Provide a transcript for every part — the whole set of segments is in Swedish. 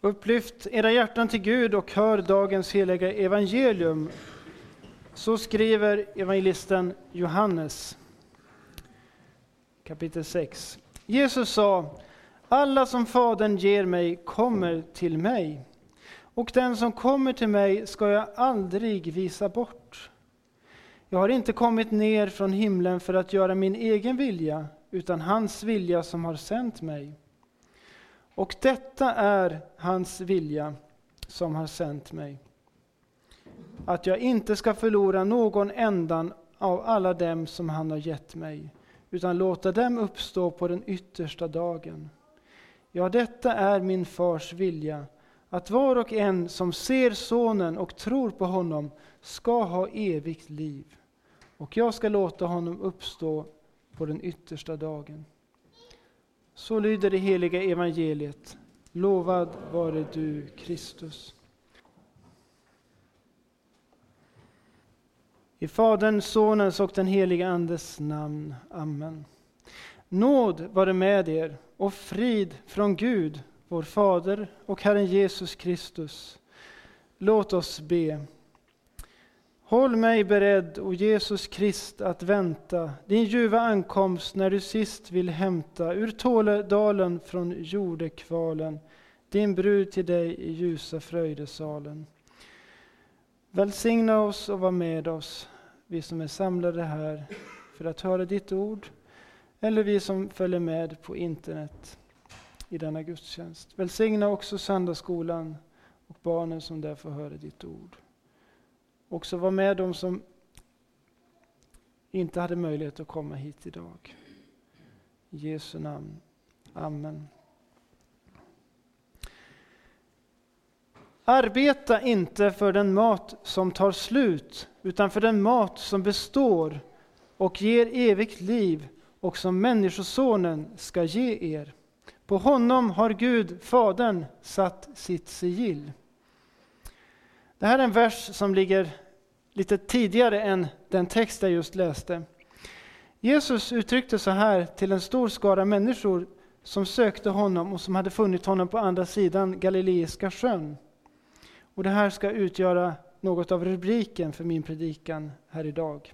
Upplyft era hjärtan till Gud och hör dagens heliga evangelium. Så skriver evangelisten Johannes. Kapitel 6. Jesus sa, alla som Fadern ger mig kommer till mig, och den som kommer till mig ska jag aldrig visa bort. Jag har inte kommit ner från himlen för att göra min egen vilja, utan hans vilja som har sänt mig. Och detta är hans vilja som har sänt mig. Att jag inte ska förlora någon ändan av alla dem som han har gett mig, utan låta dem uppstå på den yttersta dagen. Ja, detta är min fars vilja, att var och en som ser Sonen och tror på honom ska ha evigt liv, och jag ska låta honom uppstå på den yttersta dagen. Så lyder det heliga evangeliet. Lovad vare du, Kristus. I Faderns, Sonens och den helige Andes namn. Amen. Nåd vare med er och frid från Gud, vår Fader och Herren Jesus Kristus. Låt oss be. Håll mig beredd, o Jesus Krist, att vänta din ljuva ankomst när du sist vill hämta ur Tåledalen från jordekvalen din brud till dig i ljusa fröjdesalen. Välsigna oss och var med oss, vi som är samlade här för att höra ditt ord, eller vi som följer med på internet i denna gudstjänst. Välsigna också söndagsskolan och barnen som där får höra ditt ord också vara med de som inte hade möjlighet att komma hit idag. I Jesu namn. Amen. Arbeta inte för den mat som tar slut, utan för den mat som består och ger evigt liv och som Människosonen ska ge er. På honom har Gud, Fadern, satt sitt sigill. Det här är en vers som ligger lite tidigare än den text jag just läste. Jesus uttryckte så här till en stor skara människor som sökte honom och som hade funnit honom på andra sidan Galileiska sjön. Och det här ska utgöra något av rubriken för min predikan här idag.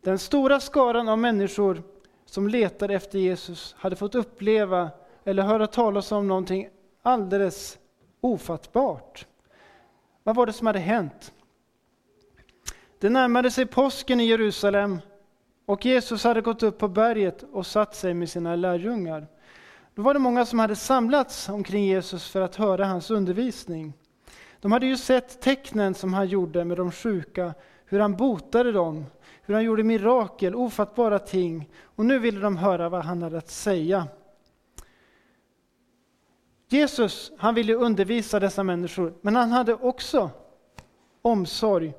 Den stora skaran av människor som letade efter Jesus hade fått uppleva eller höra talas om någonting alldeles ofattbart. Vad var det som hade hänt? Det närmade sig påsken i Jerusalem och Jesus hade gått upp på berget och satt sig med sina lärjungar. Då var det många som hade samlats omkring Jesus för att höra hans undervisning. De hade ju sett tecknen som han gjorde med de sjuka, hur han botade dem, hur han gjorde mirakel, ofattbara ting. Och nu ville de höra vad han hade att säga. Jesus han ville undervisa dessa människor, men han hade också omsorg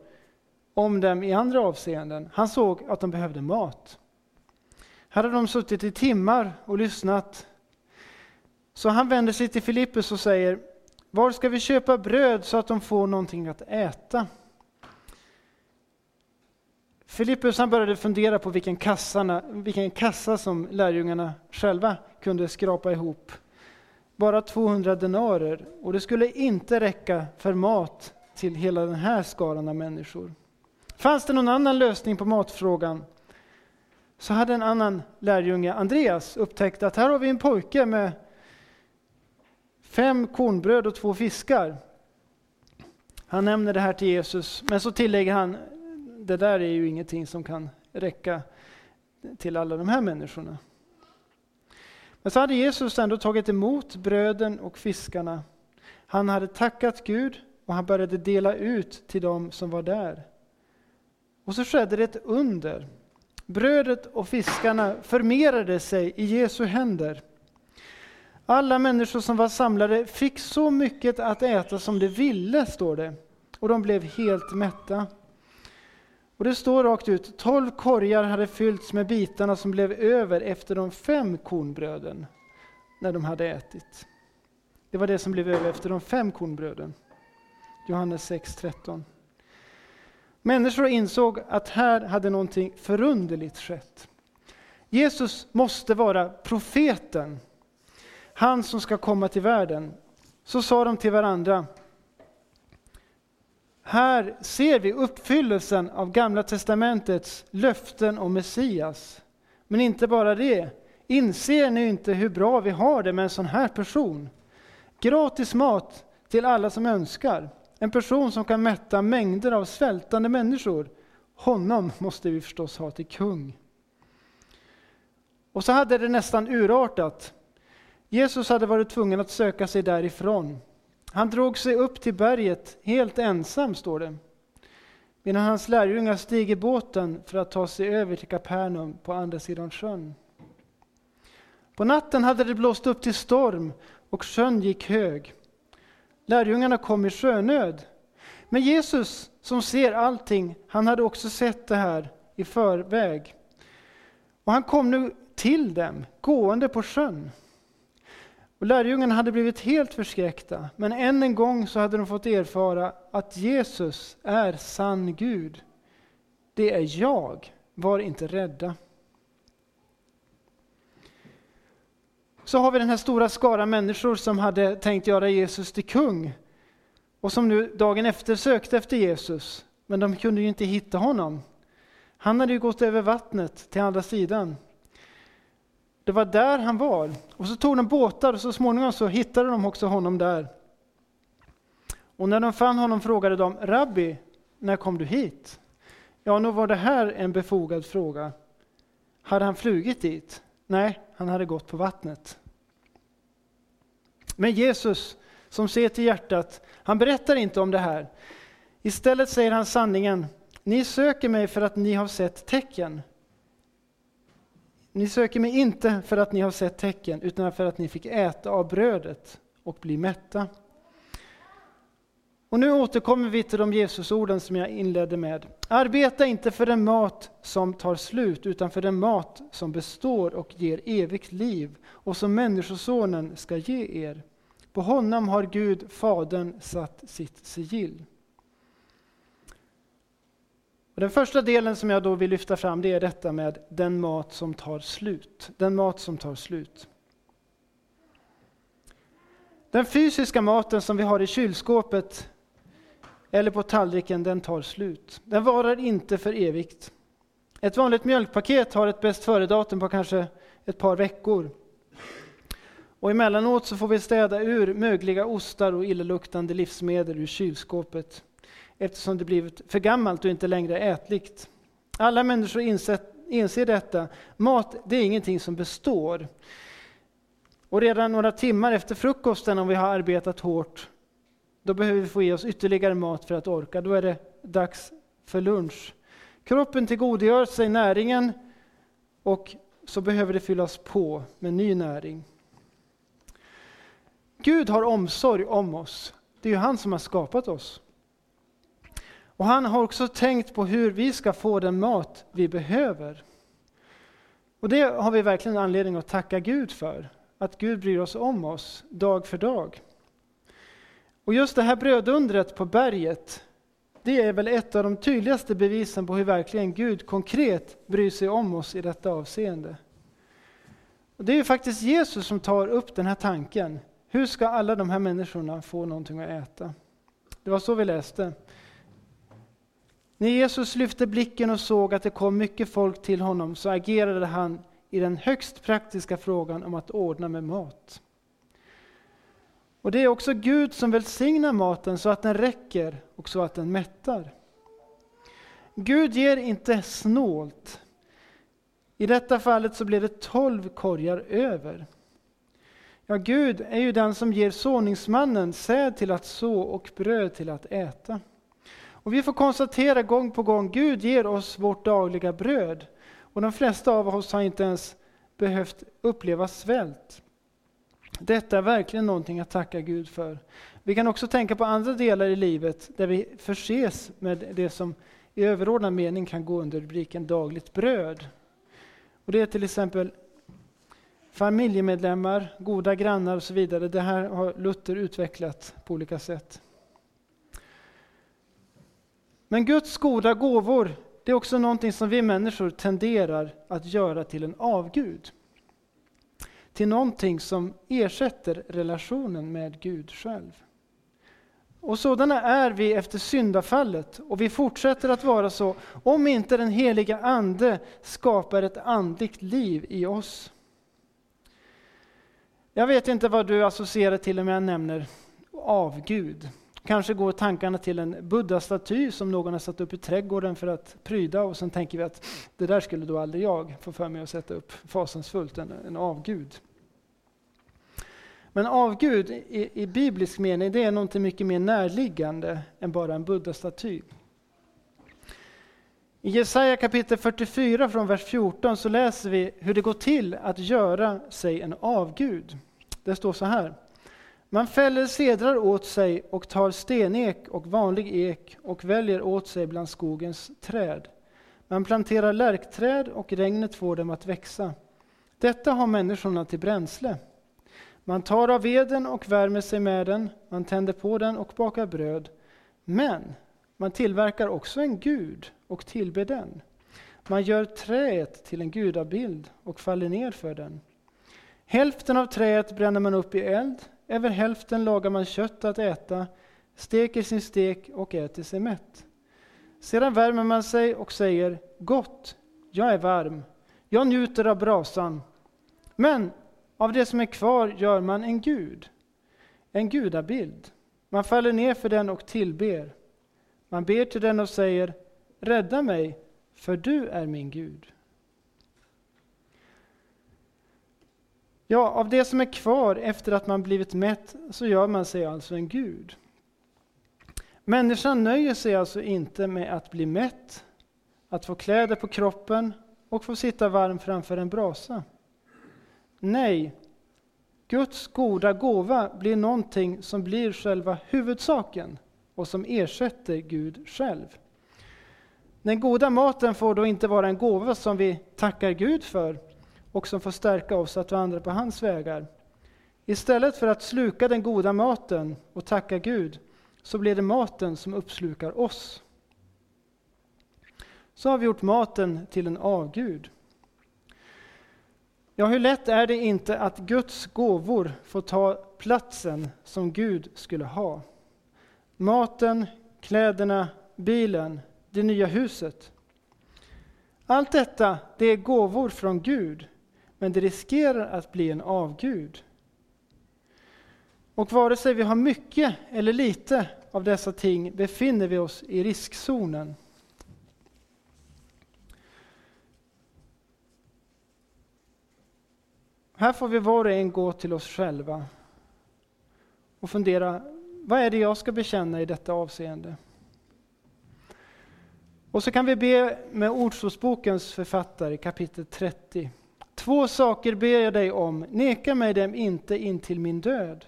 om dem i andra avseenden. Han såg att de behövde mat. Här hade de suttit i timmar och lyssnat. Så han vänder sig till Filippus och säger, var ska vi köpa bröd så att de får någonting att äta? Filippus han började fundera på vilken, kassarna, vilken kassa som lärjungarna själva kunde skrapa ihop. Bara 200 denarer, och det skulle inte räcka för mat till hela den här skaran av människor. Fanns det någon annan lösning på matfrågan så hade en annan lärjunge, Andreas, upptäckt att här har vi en pojke med fem kornbröd och två fiskar. Han nämner det här till Jesus, men så tillägger han, det där är ju ingenting som kan räcka till alla de här människorna. Men så hade Jesus ändå tagit emot bröden och fiskarna. Han hade tackat Gud och han började dela ut till dem som var där. Och så skedde det ett under. Brödet och fiskarna förmerade sig i Jesu händer. Alla människor som var samlade fick så mycket att äta som de ville, står det. Och de blev helt mätta. Och det står rakt ut, tolv korgar hade fyllts med bitarna som blev över efter de fem kornbröden, när de hade ätit. Det var det som blev över efter de fem kornbröden. Johannes 6.13. Människor insåg att här hade någonting förunderligt skett. Jesus måste vara profeten. han som ska komma till världen. Så sa de till varandra. Här ser vi uppfyllelsen av Gamla testamentets löften om Messias. Men inte bara det. Inser ni inte hur bra vi har det med en sån här person? Gratis mat till alla som önskar. En person som kan mätta mängder av svältande människor. Honom måste vi förstås ha till kung. Och så hade det nästan urartat. Jesus hade varit tvungen att söka sig därifrån. Han drog sig upp till berget helt ensam, står det. Medan hans lärjungar steg i båten för att ta sig över till Kapernaum på andra sidan sjön. På natten hade det blåst upp till storm och sjön gick hög. Lärjungarna kom i sjönöd. Men Jesus, som ser allting, han hade också sett det här i förväg. Och han kom nu till dem, gående på sjön. Och lärjungarna hade blivit helt förskräckta, men än en gång så hade de fått erfara att Jesus är sann Gud. Det är jag, var inte rädda. Så har vi den här stora skara människor som hade tänkt göra Jesus till kung och som nu dagen efter sökte efter Jesus, men de kunde ju inte hitta honom. Han hade ju gått över vattnet till andra sidan. Det var där han var. Och så tog de båtar och så småningom så hittade de också honom där. Och när de fann honom frågade de, Rabbi, när kom du hit? Ja, nog var det här en befogad fråga. Hade han flugit dit? Nej, han hade gått på vattnet. Men Jesus, som ser till hjärtat, han berättar inte om det här. Istället säger han sanningen. Ni söker mig för att ni har sett tecken. Ni söker mig inte för att ni har sett tecken, utan för att ni fick äta av brödet och bli mätta. Och nu återkommer vi till de Jesusorden som jag inledde med. Arbeta inte för den mat som tar slut, utan för den mat som består och ger evigt liv och som Människosonen ska ge er. På honom har Gud, Fadern, satt sitt sigill. Och den första delen som jag då vill lyfta fram det är detta med den mat som tar slut. Den mat som tar slut. Den fysiska maten som vi har i kylskåpet eller på tallriken, den tar slut. Den varar inte för evigt. Ett vanligt mjölkpaket har ett bäst före-datum på kanske ett par veckor. Och emellanåt så får vi städa ur mögliga ostar och illaluktande livsmedel ur kylskåpet eftersom det blivit för gammalt och inte längre ätligt. Alla människor insett, inser detta. Mat det är ingenting som består. Och redan några timmar efter frukosten, om vi har arbetat hårt, då behöver vi få i oss ytterligare mat för att orka. Då är det dags för lunch. Kroppen tillgodogör sig näringen och så behöver det fyllas på med ny näring. Gud har omsorg om oss. Det är ju han som har skapat oss. Och han har också tänkt på hur vi ska få den mat vi behöver. Och det har vi verkligen anledning att tacka Gud för. Att Gud bryr oss om oss dag för dag. Och just det här brödundret på berget, det är väl ett av de tydligaste bevisen på hur verkligen Gud konkret bryr sig om oss i detta avseende. Och det är ju faktiskt Jesus som tar upp den här tanken. Hur ska alla de här människorna få någonting att äta? Det var så vi läste. När Jesus lyfte blicken och såg att det kom mycket folk till honom så agerade han i den högst praktiska frågan om att ordna med mat. Och Det är också Gud som välsignar maten så att den räcker och så att den mättar. Gud ger inte snålt. I detta fallet så blev det tolv korgar över. Ja, Gud är ju den som ger såningsmannen säd till att så och bröd till att äta. Och vi får konstatera gång på gång, Gud ger oss vårt dagliga bröd. Och de flesta av oss har inte ens behövt uppleva svält. Detta är verkligen någonting att tacka Gud för. Vi kan också tänka på andra delar i livet där vi förses med det som i överordnad mening kan gå under rubriken dagligt bröd. Och det är till exempel familjemedlemmar, goda grannar och så vidare. Det här har Luther utvecklat på olika sätt. Men Guds goda gåvor, det är också någonting som vi människor tenderar att göra till en avgud. till någonting som ersätter relationen med Gud själv. Och sådana är vi efter syndafallet och vi fortsätter att vara så om inte den heliga Ande skapar ett andligt liv i oss. Jag vet inte vad du associerar till om jag nämner avgud. Kanske går tankarna till en buddha-staty som någon har satt upp i trädgården för att pryda och sen tänker vi att det där skulle då aldrig jag få för mig att sätta upp fasansfullt, en, en avgud. Men avgud i, i biblisk mening det är något mycket mer närliggande än bara en buddha-staty. I Jesaja kapitel 44 från vers 14 så läser vi hur det går till att göra sig en avgud. Det står så här. Man fäller sedrar åt sig och tar stenek och vanlig ek och väljer åt sig bland skogens träd. Man planterar lärkträd och regnet får dem att växa. Detta har människorna till bränsle. Man tar av veden och värmer sig med den, man tänder på den och bakar bröd. Men man tillverkar också en gud och tillber den. Man gör träet till en gudabild och faller ner för den. Hälften av träet bränner man upp i eld, över hälften lagar man kött att äta, steker sin stek och äter sig mätt. Sedan värmer man sig och säger Gott, jag är varm, jag njuter av brasan. Men av det som är kvar gör man en gud, en gudabild. Man faller ner för den och tillber. Man ber till den och säger Rädda mig, för du är min Gud. Ja, av det som är kvar efter att man blivit mätt så gör man sig alltså en Gud. Människan nöjer sig alltså inte med att bli mätt, att få kläder på kroppen och få sitta varm framför en brasa. Nej, Guds goda gåva blir någonting som blir själva huvudsaken och som ersätter Gud själv. Den goda maten får då inte vara en gåva som vi tackar Gud för och som får stärka oss att vandra på hans vägar. Istället för att sluka den goda maten och tacka Gud så blir det maten som uppslukar oss. Så har vi gjort maten till en avgud. Ja, hur lätt är det inte att Guds gåvor får ta platsen som Gud skulle ha? Maten, kläderna, bilen, det nya huset. Allt detta det är gåvor från Gud, men det riskerar att bli en avgud. Och vare sig vi har mycket eller lite av dessa ting befinner vi oss i riskzonen. Här får vi var och en gå till oss själva och fundera, vad är det jag ska bekänna i detta avseende? Och så kan vi be med Ordsordsbokens författare, kapitel 30. Två saker ber jag dig om, neka mig dem inte in till min död.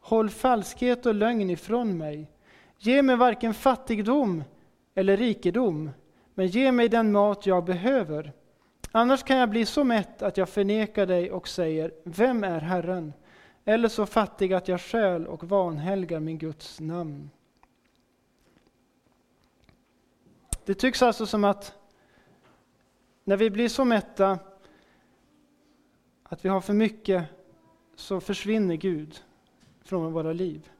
Håll falskhet och lögn ifrån mig. Ge mig varken fattigdom eller rikedom, men ge mig den mat jag behöver. Annars kan jag bli så mätt att jag förnekar dig och säger, vem är Herren? Eller så fattig att jag skäl och vanhelgar min Guds namn. Det tycks alltså som att när vi blir så mätta att vi har för mycket så försvinner Gud från våra liv.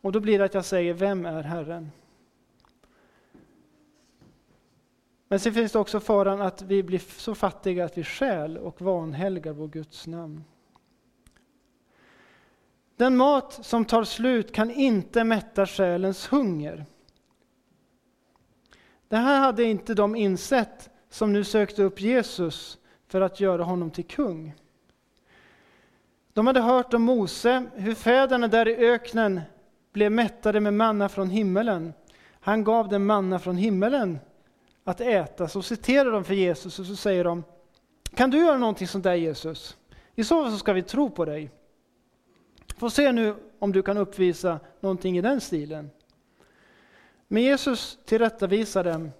Och då blir det att jag säger, vem är Herren? Men sen finns det också faran att vi blir så fattiga att vi skäl och vanhelgar vår Guds namn. Den mat som tar slut kan inte mätta själens hunger. Det här hade inte de insett som nu sökte upp Jesus för att göra honom till kung. De hade hört om Mose, hur fäderna där i öknen blev mättade med manna från himmelen. Han gav dem manna från himmelen att äta. Så citerar de för Jesus och så säger de, kan du göra någonting sånt där Jesus? I så fall så ska vi tro på dig. Få se nu om du kan uppvisa någonting i den stilen. Men Jesus tillrättavisar dem.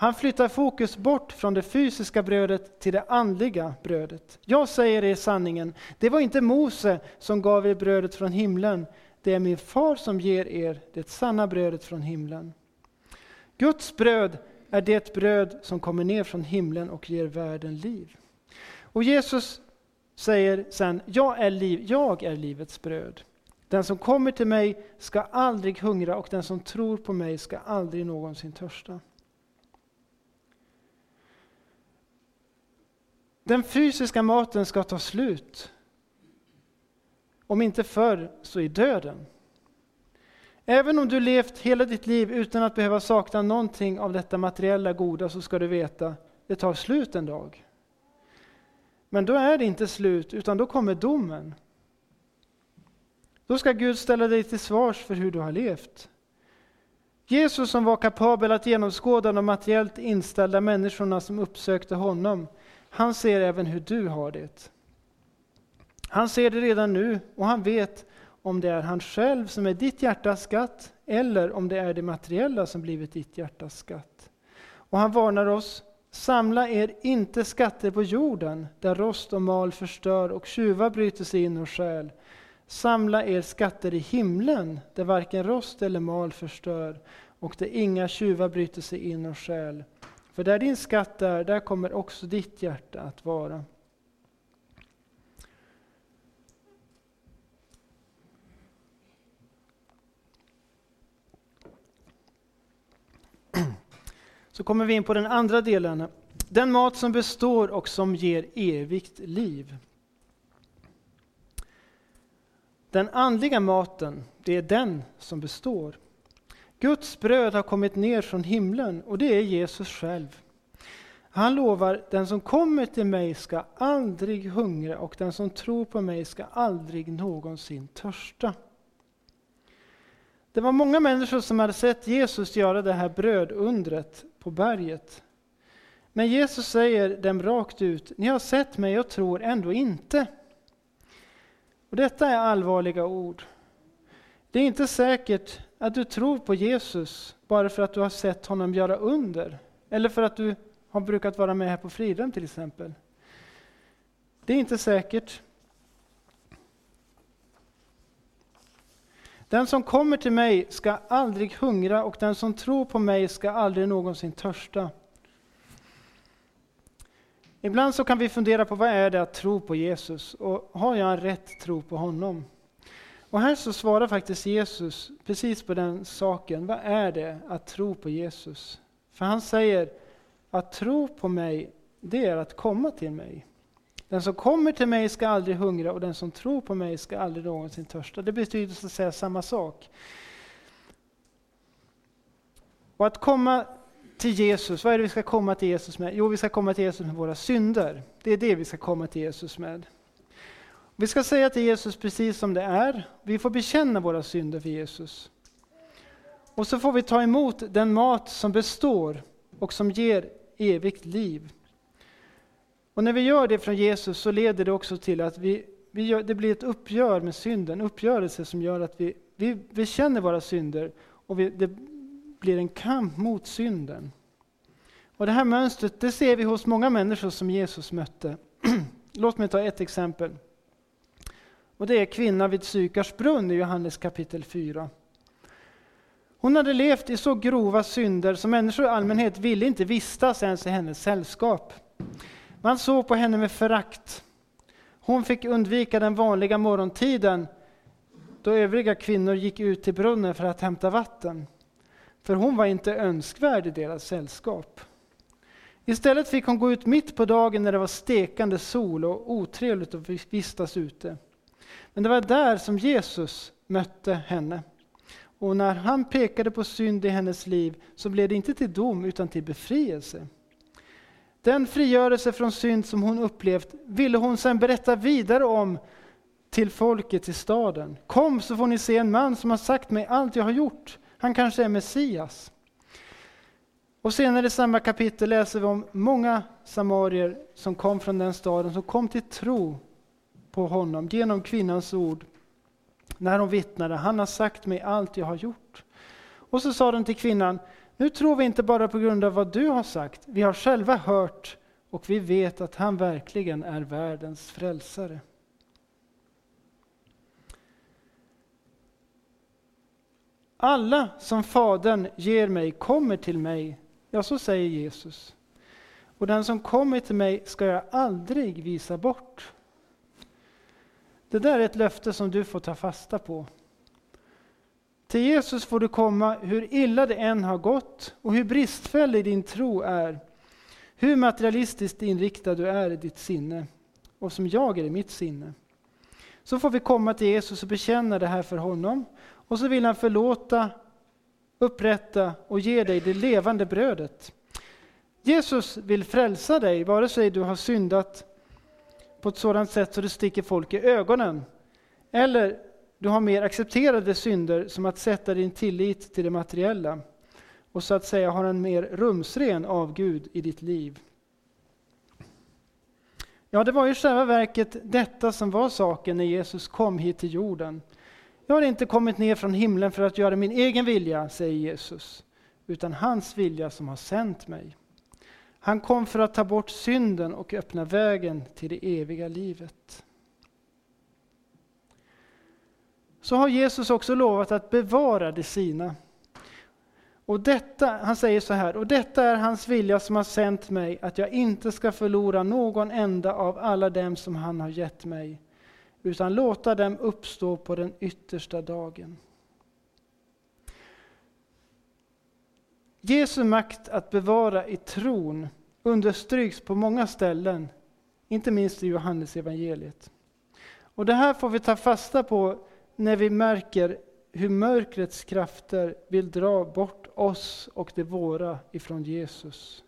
Han flyttar fokus bort från det fysiska brödet till det andliga brödet. Jag säger er sanningen, det var inte Mose som gav er brödet från himlen, det är min far som ger er det sanna brödet från himlen. Guds bröd är det bröd som kommer ner från himlen och ger världen liv. Och Jesus säger sen, jag är, liv, jag är livets bröd. Den som kommer till mig ska aldrig hungra och den som tror på mig ska aldrig någonsin törsta. Den fysiska maten ska ta slut. Om inte förr så i döden. Även om du levt hela ditt liv utan att behöva sakna någonting av detta materiella goda så ska du veta, det tar slut en dag. Men då är det inte slut, utan då kommer domen. Då ska Gud ställa dig till svars för hur du har levt. Jesus som var kapabel att genomskåda de materiellt inställda människorna som uppsökte honom, han ser även hur du har det. Han ser det redan nu och han vet om det är han själv som är ditt hjärtas skatt eller om det är det materiella som blivit ditt hjärtas skatt. Och han varnar oss, samla er inte skatter på jorden där rost och mal förstör och tjuvar bryter sig in och stjäl. Samla er skatter i himlen där varken rost eller mal förstör och där inga tjuvar bryter sig in och stjäl. För där din skatt är, där kommer också ditt hjärta att vara. Så kommer vi in på den andra delen. Den mat som består och som ger evigt liv. Den andliga maten, det är den som består. Guds bröd har kommit ner från himlen och det är Jesus själv. Han lovar, den som kommer till mig ska aldrig hungra och den som tror på mig ska aldrig någonsin törsta. Det var många människor som hade sett Jesus göra det här brödundret på berget. Men Jesus säger dem rakt ut, ni har sett mig och tror ändå inte. Och Detta är allvarliga ord. Det är inte säkert att du tror på Jesus bara för att du har sett honom göra under. Eller för att du har brukat vara med här på Fridhem till exempel. Det är inte säkert. Den som kommer till mig ska aldrig hungra och den som tror på mig ska aldrig någonsin törsta. Ibland så kan vi fundera på vad är det att tro på Jesus och har jag en rätt tro på honom? Och här så svarar faktiskt Jesus precis på den saken. Vad är det att tro på Jesus? För han säger att tro på mig, det är att komma till mig. Den som kommer till mig ska aldrig hungra och den som tror på mig ska aldrig någonsin törsta. Det betyder så att säga samma sak. Och att komma till Jesus, vad är det vi ska komma till Jesus med? Jo, vi ska komma till Jesus med våra synder. Det är det vi ska komma till Jesus med. Vi ska säga till Jesus precis som det är. Vi får bekänna våra synder för Jesus. Och så får vi ta emot den mat som består och som ger evigt liv. Och när vi gör det från Jesus så leder det också till att vi, vi gör, det blir ett uppgör med synden, en uppgörelse som gör att vi, vi bekänner våra synder och vi, det blir en kamp mot synden. Och Det här mönstret det ser vi hos många människor som Jesus mötte. Låt mig ta ett exempel. Och Det är kvinnan vid Sykars brunn i Johannes kapitel 4. Hon hade levt i så grova synder som människor i allmänhet ville inte vistas ens i hennes sällskap. Man såg på henne med förakt. Hon fick undvika den vanliga morgontiden då övriga kvinnor gick ut till brunnen för att hämta vatten. För hon var inte önskvärd i deras sällskap. Istället fick hon gå ut mitt på dagen när det var stekande sol och otrevligt att vistas ute. Men det var där som Jesus mötte henne. Och när han pekade på synd i hennes liv så blev det inte till dom utan till befrielse. Den frigörelse från synd som hon upplevt ville hon sedan berätta vidare om till folket i staden. Kom så får ni se en man som har sagt mig allt jag har gjort. Han kanske är Messias. Och senare i samma kapitel läser vi om många samarier som kom från den staden, som kom till tro på honom genom kvinnans ord. När hon vittnade, han har sagt mig allt jag har gjort. Och så sa den till kvinnan, nu tror vi inte bara på grund av vad du har sagt, vi har själva hört och vi vet att han verkligen är världens frälsare. Alla som Fadern ger mig kommer till mig, ja så säger Jesus. Och den som kommer till mig ska jag aldrig visa bort. Det där är ett löfte som du får ta fasta på. Till Jesus får du komma hur illa det än har gått och hur bristfällig din tro är. Hur materialistiskt inriktad du är i ditt sinne och som jag är i mitt sinne. Så får vi komma till Jesus och bekänna det här för honom. Och så vill han förlåta, upprätta och ge dig det levande brödet. Jesus vill frälsa dig, vare sig du har syndat på ett sådant sätt så det sticker folk i ögonen, eller du har mer accepterade synder som att sätta din tillit till det materiella och så att säga har en mer rumsren avgud i ditt liv. Ja, det var i själva verket detta som var saken när Jesus kom hit till jorden. Jag har inte kommit ner från himlen för att göra min egen vilja, säger Jesus, utan hans vilja som har sänt mig. Han kom för att ta bort synden och öppna vägen till det eviga livet. Så har Jesus också lovat att bevara det sina. Och detta, han säger så här, och detta är hans vilja som har sänt mig, att jag inte ska förlora någon enda av alla dem som han har gett mig, utan låta dem uppstå på den yttersta dagen. Jesu makt att bevara i tron understryks på många ställen, inte minst i Johannes evangeliet. Och Det här får vi ta fasta på när vi märker hur mörkrets krafter vill dra bort oss och det våra ifrån Jesus.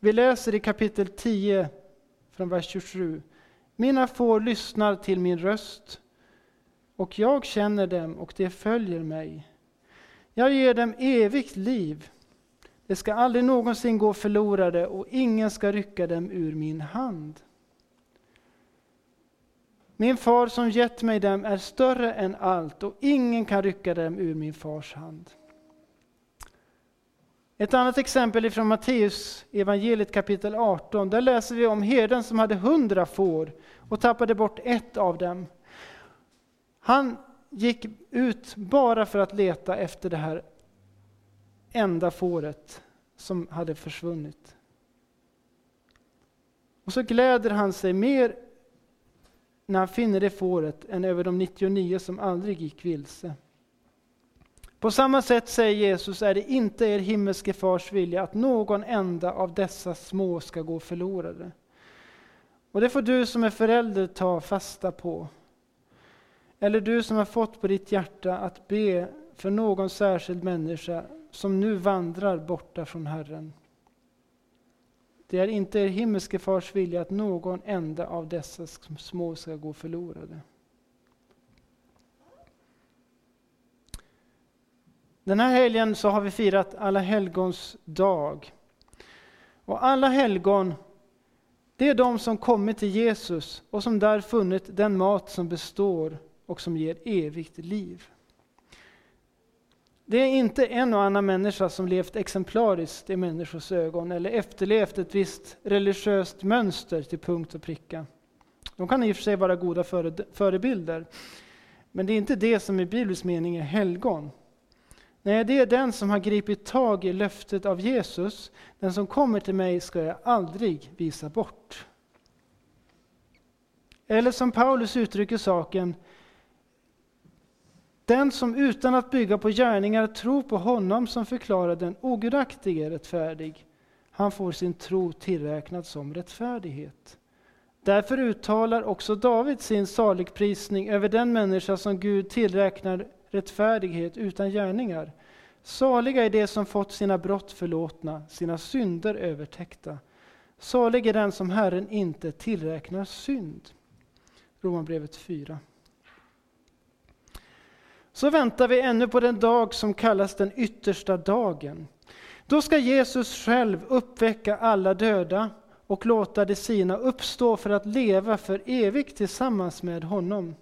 Vi läser i kapitel 10 från vers 27. Mina får lyssnar till min röst och jag känner dem och de följer mig. Jag ger dem evigt liv. De ska aldrig någonsin gå förlorade och ingen ska rycka dem ur min hand. Min far som gett mig dem är större än allt och ingen kan rycka dem ur min fars hand. Ett annat exempel är från Matteus evangeliet kapitel 18. Där läser vi om herden som hade hundra får och tappade bort ett av dem. Han gick ut bara för att leta efter det här enda fåret som hade försvunnit. Och så gläder han sig mer när han finner det fåret än över de 99 som aldrig gick vilse. På samma sätt säger Jesus är det inte er himmelske fars vilja att någon enda av dessa små ska gå förlorade. Och det får du som är förälder ta fasta på. Eller du som har fått på ditt hjärta att be för någon särskild människa som nu vandrar borta från Herren. Det är inte er himmelske fars vilja att någon enda av dessa små ska gå förlorade. Den här helgen så har vi firat Alla helgons dag. Och alla helgon, det är de som kommit till Jesus och som där funnit den mat som består och som ger evigt liv. Det är inte en och annan människa som levt exemplariskt i människors ögon eller efterlevt ett visst religiöst mönster till punkt och pricka. De kan i och för sig vara goda förebilder, men det är inte det som i Bibelns mening är helgon. Nej, det är den som har gripit tag i löftet av Jesus. Den som kommer till mig ska jag aldrig visa bort. Eller som Paulus uttrycker saken, den som utan att bygga på gärningar tror på honom som förklarar den ogudaktige rättfärdig, han får sin tro tillräknad som rättfärdighet. Därför uttalar också David sin saligprisning över den människa som Gud tillräknar rättfärdighet utan gärningar. Saliga är de som fått sina brott förlåtna, sina synder övertäckta. Salig är den som Herren inte tillräknar synd. Romarbrevet 4. Så väntar vi ännu på den dag som kallas den yttersta dagen. Då ska Jesus själv uppväcka alla döda och låta de sina uppstå för att leva för evigt tillsammans med honom.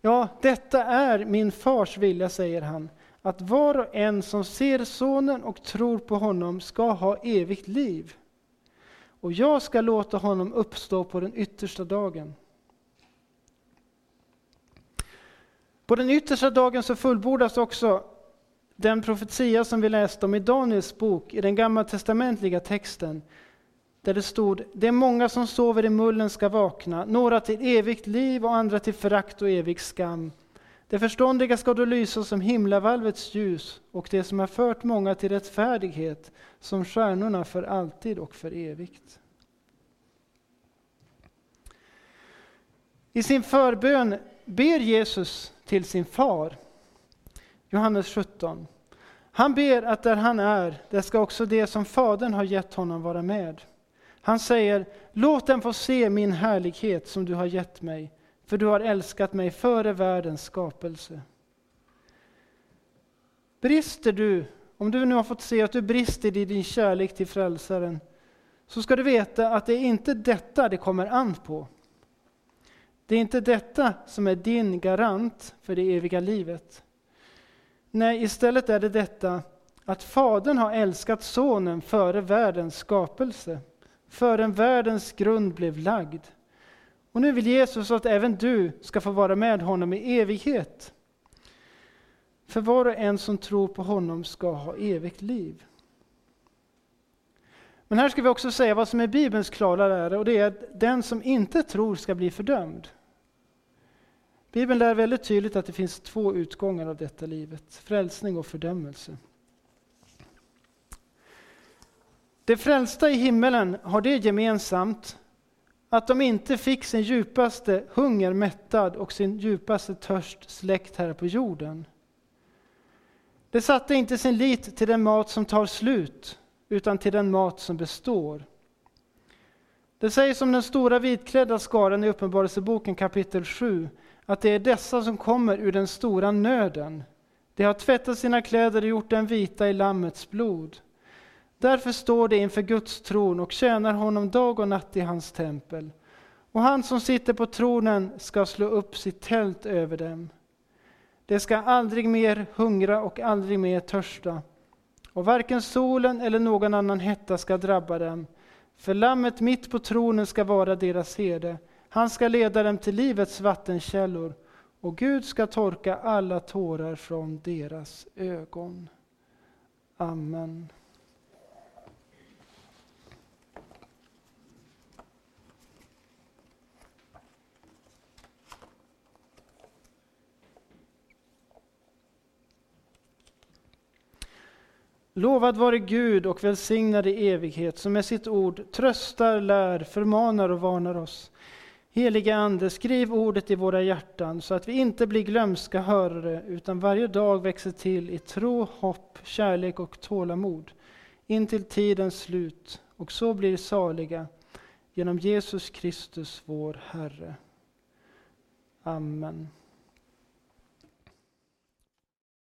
Ja, detta är min fars vilja, säger han, att var och en som ser sonen och tror på honom ska ha evigt liv. Och jag ska låta honom uppstå på den yttersta dagen. På den yttersta dagen så fullbordas också den profetia som vi läste om i Daniels bok, i den gammaltestamentliga texten. där det stod Det är många som sover i mullen ska vakna, några till evigt liv och andra till förakt och evig skam. Det förståndiga ska då lysa som himlavalvets ljus och det som har fört många till rättfärdighet som stjärnorna för alltid och för evigt. I sin förbön ber Jesus till sin far. Johannes 17. Han ber att där han är, där ska också det som Fadern har gett honom vara med. Han säger, låt dem få se min härlighet som du har gett mig, för du har älskat mig före världens skapelse. Brister du, om du nu har fått se att du brister i din kärlek till Frälsaren, så ska du veta att det är inte detta det kommer an på. Det är inte detta som är din garant för det eviga livet. Nej, istället är det detta att Fadern har älskat Sonen före världens skapelse, förrän världens grund blev lagd. Och nu vill Jesus att även du ska få vara med honom i evighet. För var och en som tror på honom ska ha evigt liv. Men här ska vi också säga vad som är Bibelns klara lära och det är att den som inte tror ska bli fördömd. Bibeln lär väldigt tydligt att det finns två utgångar av detta livet, frälsning och fördömelse. De frälsta i himmelen har det gemensamt att de inte fick sin djupaste hunger mättad och sin djupaste törst släckt här på jorden. De satte inte sin lit till den mat som tar slut, utan till den mat som består. Det sägs om den stora vitklädda skaran i Uppenbarelseboken kapitel 7 att det är dessa som kommer ur den stora nöden. De har tvättat sina kläder och gjort dem vita i Lammets blod. Därför står de inför Guds tron och tjänar honom dag och natt i hans tempel. Och han som sitter på tronen ska slå upp sitt tält över dem. De ska aldrig mer hungra och aldrig mer törsta. Och varken solen eller någon annan hetta ska drabba dem. För lammet mitt på tronen ska vara deras herde han ska leda dem till livets vattenkällor och Gud ska torka alla tårar från deras ögon. Amen. Lovad vare Gud och välsignad i evighet som med sitt ord tröstar, lär, förmanar och varnar oss Helige Ande, skriv ordet i våra hjärtan så att vi inte blir glömska hörare utan varje dag växer till i tro, hopp, kärlek och tålamod in till tidens slut och så blir saliga genom Jesus Kristus vår Herre. Amen.